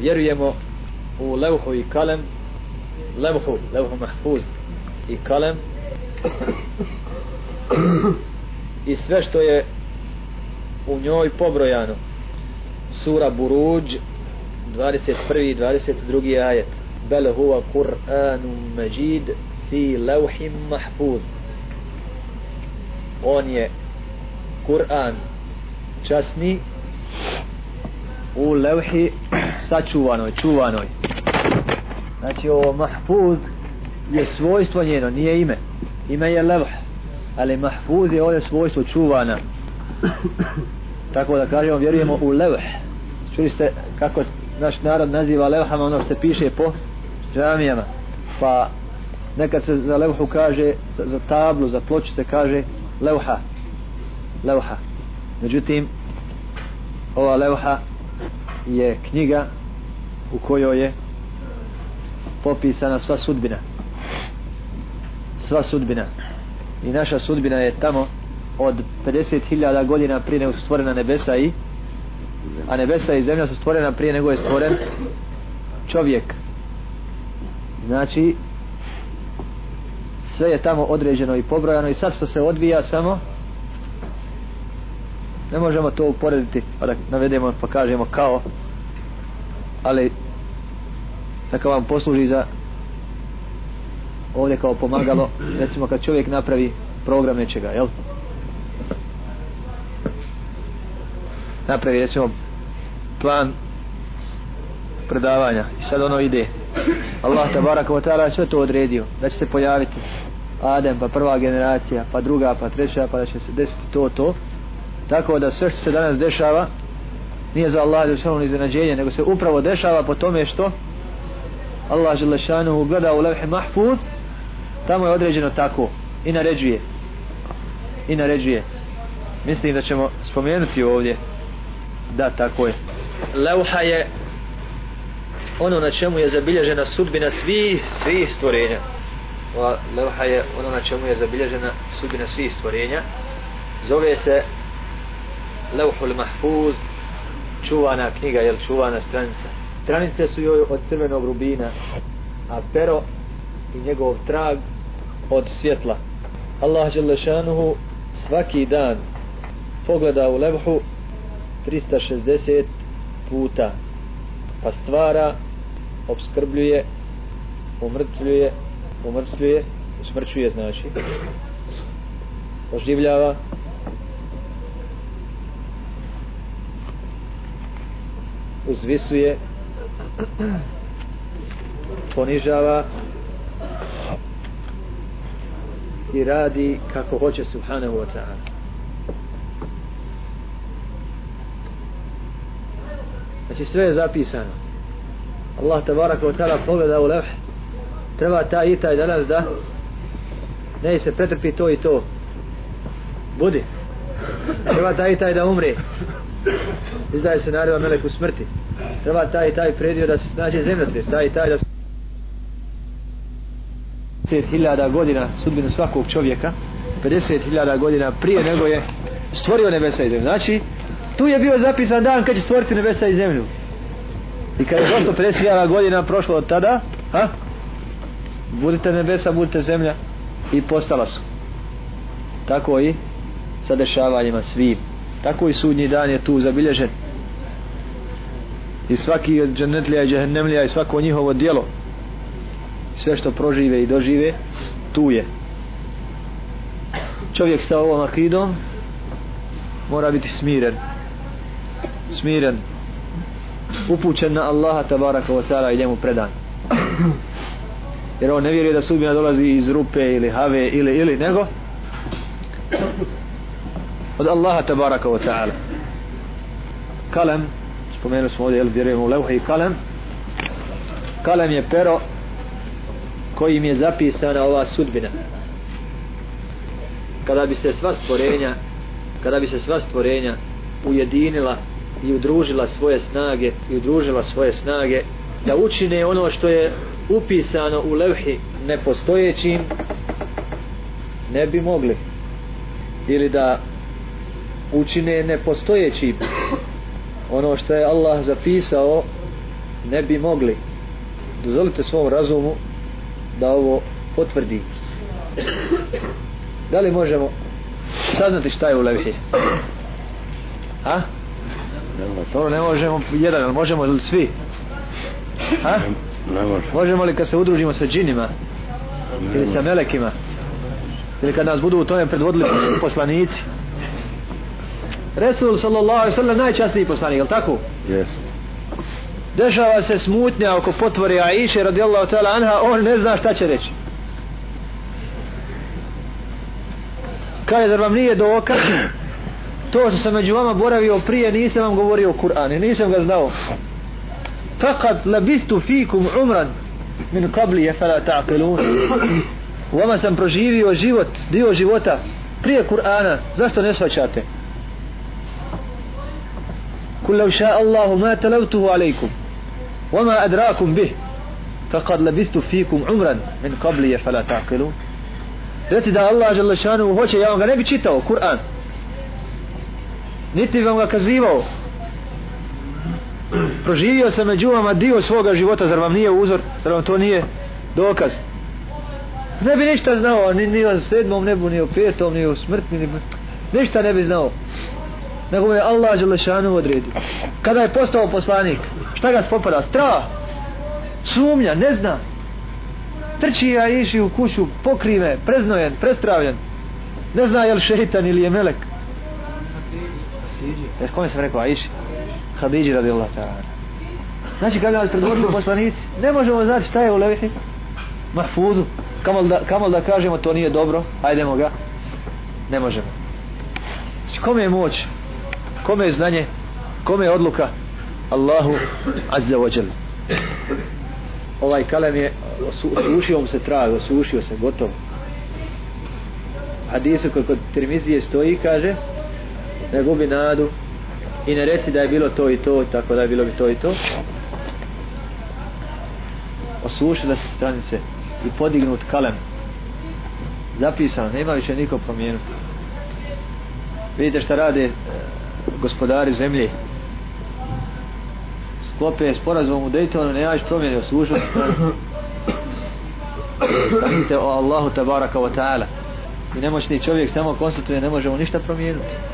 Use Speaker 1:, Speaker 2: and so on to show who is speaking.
Speaker 1: vjerujemo u levhu i kalem levhu, levhu mahfuz i kalem i sve što je u njoj pobrojano sura Buruđ 21. i 22. ajet bel huwa Kur'anun Majid fi levhim mahfuz on je Kur'an časni u levhi sačuvanoj, čuvanoj. Znači ovo mahfuz je svojstvo njeno, nije ime. Ime je levh ali mahfuz je ovdje svojstvo čuvana. Tako da kažemo vjerujemo u levh. Čuli ste kako naš narod naziva levhama ono što se piše po džamijama. Pa nekad se za levhu kaže za, za tablu, za ploču se kaže levha levha. Međutim ova levha je knjiga u kojoj je popisana sva sudbina. Sva sudbina. I naša sudbina je tamo od 50.000 godina prije nego su stvorena nebesa i a nebesa i zemlja su stvorena prije nego je stvoren čovjek. Znači sve je tamo određeno i pobrojano i sad što se odvija samo ne možemo to uporediti pa da navedemo pa kažemo kao ali neka vam posluži za ovdje kao pomagalo recimo kad čovjek napravi program nečega jel? Napravi recimo plan predavanja i sad ono ide. Allah tabaraka wa ta'ala sve to odredio da će se pojaviti Adem pa prva generacija pa druga pa treća pa da će se desiti to to. Tako da sve što se danas dešava nije za Allah ni iznenađenje nego se upravo dešava po tome što Allah Đelešanu gleda u levhe mahfuz tamo je određeno tako i naređuje. I naređuje. Mislim da ćemo spomenuti ovdje da tako je. Levha je ono na čemu je zabilježena sudbina svih svih stvorenja. Ova levha je ono na čemu je zabilježena sudbina svih stvorenja. Zove se levhul mahfuz čuvana knjiga jel čuvana stranica. Stranice su joj od crvenog rubina a pero i njegov trag od svjetla. Allah Đelešanuhu svaki dan pogleda u levhu 360 puta pa stvara obskrbljuje umrtvljuje umrtvljuje usmrćuje znači. Oživljava uzvisuje ponižava i radi kako hoće subhanahu wa ta'ala. Znači sve je zapisano. Allah tabaraka wa ta'ala pogleda u levh. Treba ta i taj danas da ne se pretrpi to i to. Budi. Treba taj i taj da umre izdaje se naredba meleku smrti. Treba taj i taj predio da se nađe zemljotres taj i taj da se 50.000 godina sudbina svakog čovjeka 50.000 godina prije nego je stvorio nebesa i zemlju. Znači tu je bio zapisan dan kad će stvoriti nebesa i zemlju. I kad je došlo 50.000 godina prošlo od tada ha? budite nebesa, budite zemlja i postala su. Tako i sa dešavanjima svim tako i sudnji dan je tu zabilježen. I svaki od džennetlija i džehennemlija i svako njihovo dijelo sve što prožive i dožive tu je. Čovjek sa ovom akidom mora biti smiren. Smiren. Upućen na Allaha tabaraka wa ta'ala i njemu predan. Jer on ne vjeruje da sudbina dolazi iz rupe ili have ili ili nego od Allaha tabaraka wa ta'ala. Kalem spomenuli smo ovdje jel vjerujemo u levha i kalem. Kalem je pero kojim je zapisana ova sudbina. Kada bi se sva stvorenja kada bi se sva stvorenja ujedinila i udružila svoje snage i udružila svoje snage da učine ono što je upisano u levhi nepostojećim ne bi mogli. Ili da učine nepostojećim ono što je Allah zapisao ne bi mogli. Dozvolite svom razumu da ovo potvrdi. Da li možemo saznati šta je u levhi? A? to ne možemo jedan, ali možemo li svi? A?
Speaker 2: Ne može.
Speaker 1: možemo li kad se udružimo sa džinima? Ili sa melekima? Ili kad nas budu u tome predvodili poslanici Resul sallallahu alaihi sallam najčastniji poslanik, je li tako?
Speaker 2: Yes.
Speaker 1: Dešava se smutnja oko potvori Aisha radijallahu ta'ala anha, on ne zna šta će reći. Kaže, zar vam nije dokaz? To što sam među vama boravio prije, nisam vam govorio o Kur'anu, nisam ga znao. Fakat labistu fikum umran min qabli je fala ta'qilun. U vama sam proživio život, dio života, prije Kur'ana, zašto ne svaćate? قل لو شاء الله ما تلوته عليكم وما أدراكم به فقد لبثت فيكم عمرا من قبلي فلا تعقلون Reci da Allah žele šanu hoće, ja vam ga ne bi čitao, Kur'an. Niti vam ga kazivao. Proživio sam među vama dio svoga života, zar vam nije uzor, zar vam to nije dokaz. Ne bi ništa znao, ni, ni o sedmom nebu, ni o petom, ni o smrtni, ni, ništa ne bi znao nego mu je Allah Đelešanu odredio. Kada je postao poslanik, šta ga spopada? Strah, sumnja, ne zna. Trči ja iši u kuću, pokrive, preznojen, prestravljen. Ne zna je li šeitan ili je melek. E, kome sam rekao, Aiši? Hadidži radi Allah ta'ala. Znači kada nas predvodili poslanici, ne možemo znati šta je u levihi. Mahfuzu. Kamal da, kamal da kažemo to nije dobro, hajdemo ga. Ne možemo. Znači kome je moć? Kome je znanje? Kome je odluka? Allahu azza wa jal ovaj kalem je osušio mu se trag osušio se gotovo hadisu koji kod Tirmizije stoji kaže ne gubi nadu i ne reci da je bilo to i to tako da je bilo bi to i to. Osušila se stranice i podignut kalem. Zapisano, nema više niko promijenuti vidite šta rade gospodari zemlje. Sklope sporazum u Daytonu ne jaš promjeni o služnosti Znate o Allahu tabaraka wa ta'ala. I nemoćni čovjek samo konstatuje ne možemo ništa promijeniti.